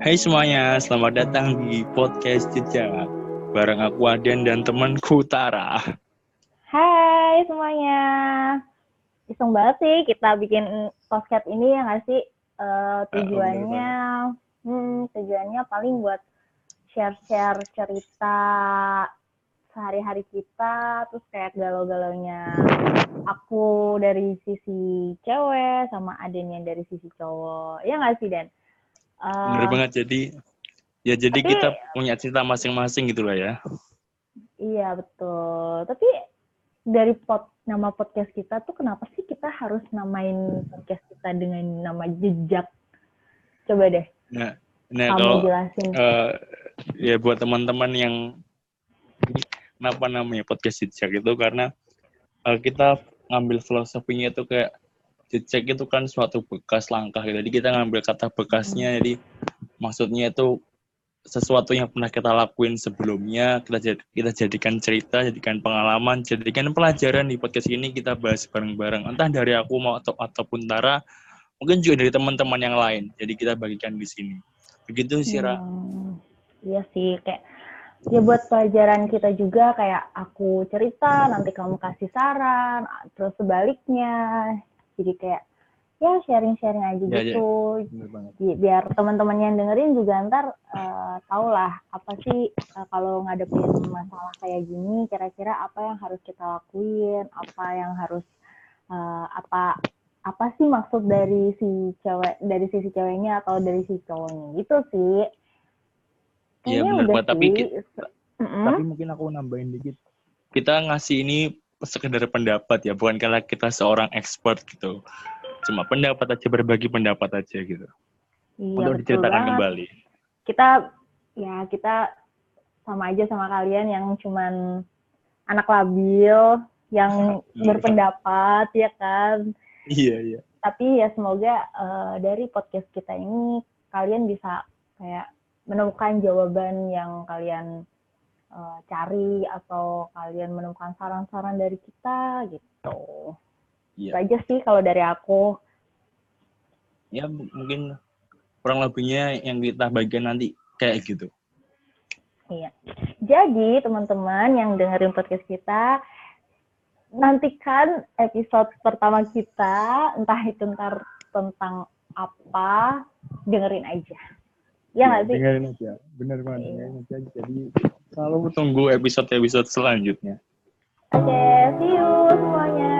Hai semuanya, selamat datang di podcast Jejak. Bareng aku Aden dan temanku Tara. Hai semuanya. Iseng banget sih kita bikin podcast ini ya nggak sih? Uh, Tujuannya hmm, Tujuannya paling buat share-share cerita sehari-hari kita Terus kayak galau-galaunya aku dari sisi cewek sama Aden yang dari sisi cowok. Ya nggak sih Den? Uh, Bener banget, jadi ya jadi tapi, kita punya cerita masing-masing gitu lah ya. Iya betul. Tapi dari pot nama podcast kita tuh kenapa sih kita harus namain podcast kita dengan nama jejak? Coba deh. Nah, nah Kamu kalau jelasin. Uh, ya buat teman-teman yang kenapa namanya podcast jejak itu karena uh, kita ngambil filosofinya itu kayak jejak itu kan suatu bekas langkah gitu. Jadi kita ngambil kata bekasnya, jadi maksudnya itu sesuatu yang pernah kita lakuin sebelumnya kita kita jadikan cerita, jadikan pengalaman, jadikan pelajaran di podcast ini kita bahas bareng-bareng. Entah dari aku mau atau ataupun Tara, mungkin juga dari teman-teman yang lain. Jadi kita bagikan di sini. Begitu sih, Ra. Hmm, iya sih, kayak ya buat pelajaran kita juga kayak aku cerita, nanti kamu kasih saran, terus sebaliknya jadi kayak ya sharing-sharing aja ya, gitu. Ya. biar teman-teman yang dengerin juga ntar uh, tau lah apa sih uh, kalau ngadepin masalah kayak gini kira-kira apa yang harus kita lakuin apa yang harus uh, apa apa sih maksud dari si cewek dari sisi ceweknya atau dari si cowoknya. Gitu sih. Iya benar tapi kita, mm -hmm. tapi mungkin aku nambahin dikit. Kita ngasih ini sekedar pendapat ya, bukan karena kita seorang expert gitu. Cuma pendapat aja, berbagi pendapat aja gitu. Iya, Untuk diceritakan banget. kembali. Kita, ya kita sama aja sama kalian yang cuman anak labil, yang iya. berpendapat, ya kan? Iya, iya. Tapi ya semoga uh, dari podcast kita ini, kalian bisa kayak menemukan jawaban yang kalian uh, cari atau kalian menemukan saran-saran dari kita gitu. Iya. Itu aja sih kalau dari aku. Ya mungkin kurang lebihnya yang kita bagian nanti kayak gitu. Iya. Jadi teman-teman yang dengerin podcast kita, nantikan episode pertama kita, entah itu ntar tentang apa, dengerin aja. Ya nggak ya, sih? Dengerin aja, bener banget. Iya. Dengerin aja. Jadi Selalu tunggu episode-episode selanjutnya. Oke, okay, see you semuanya.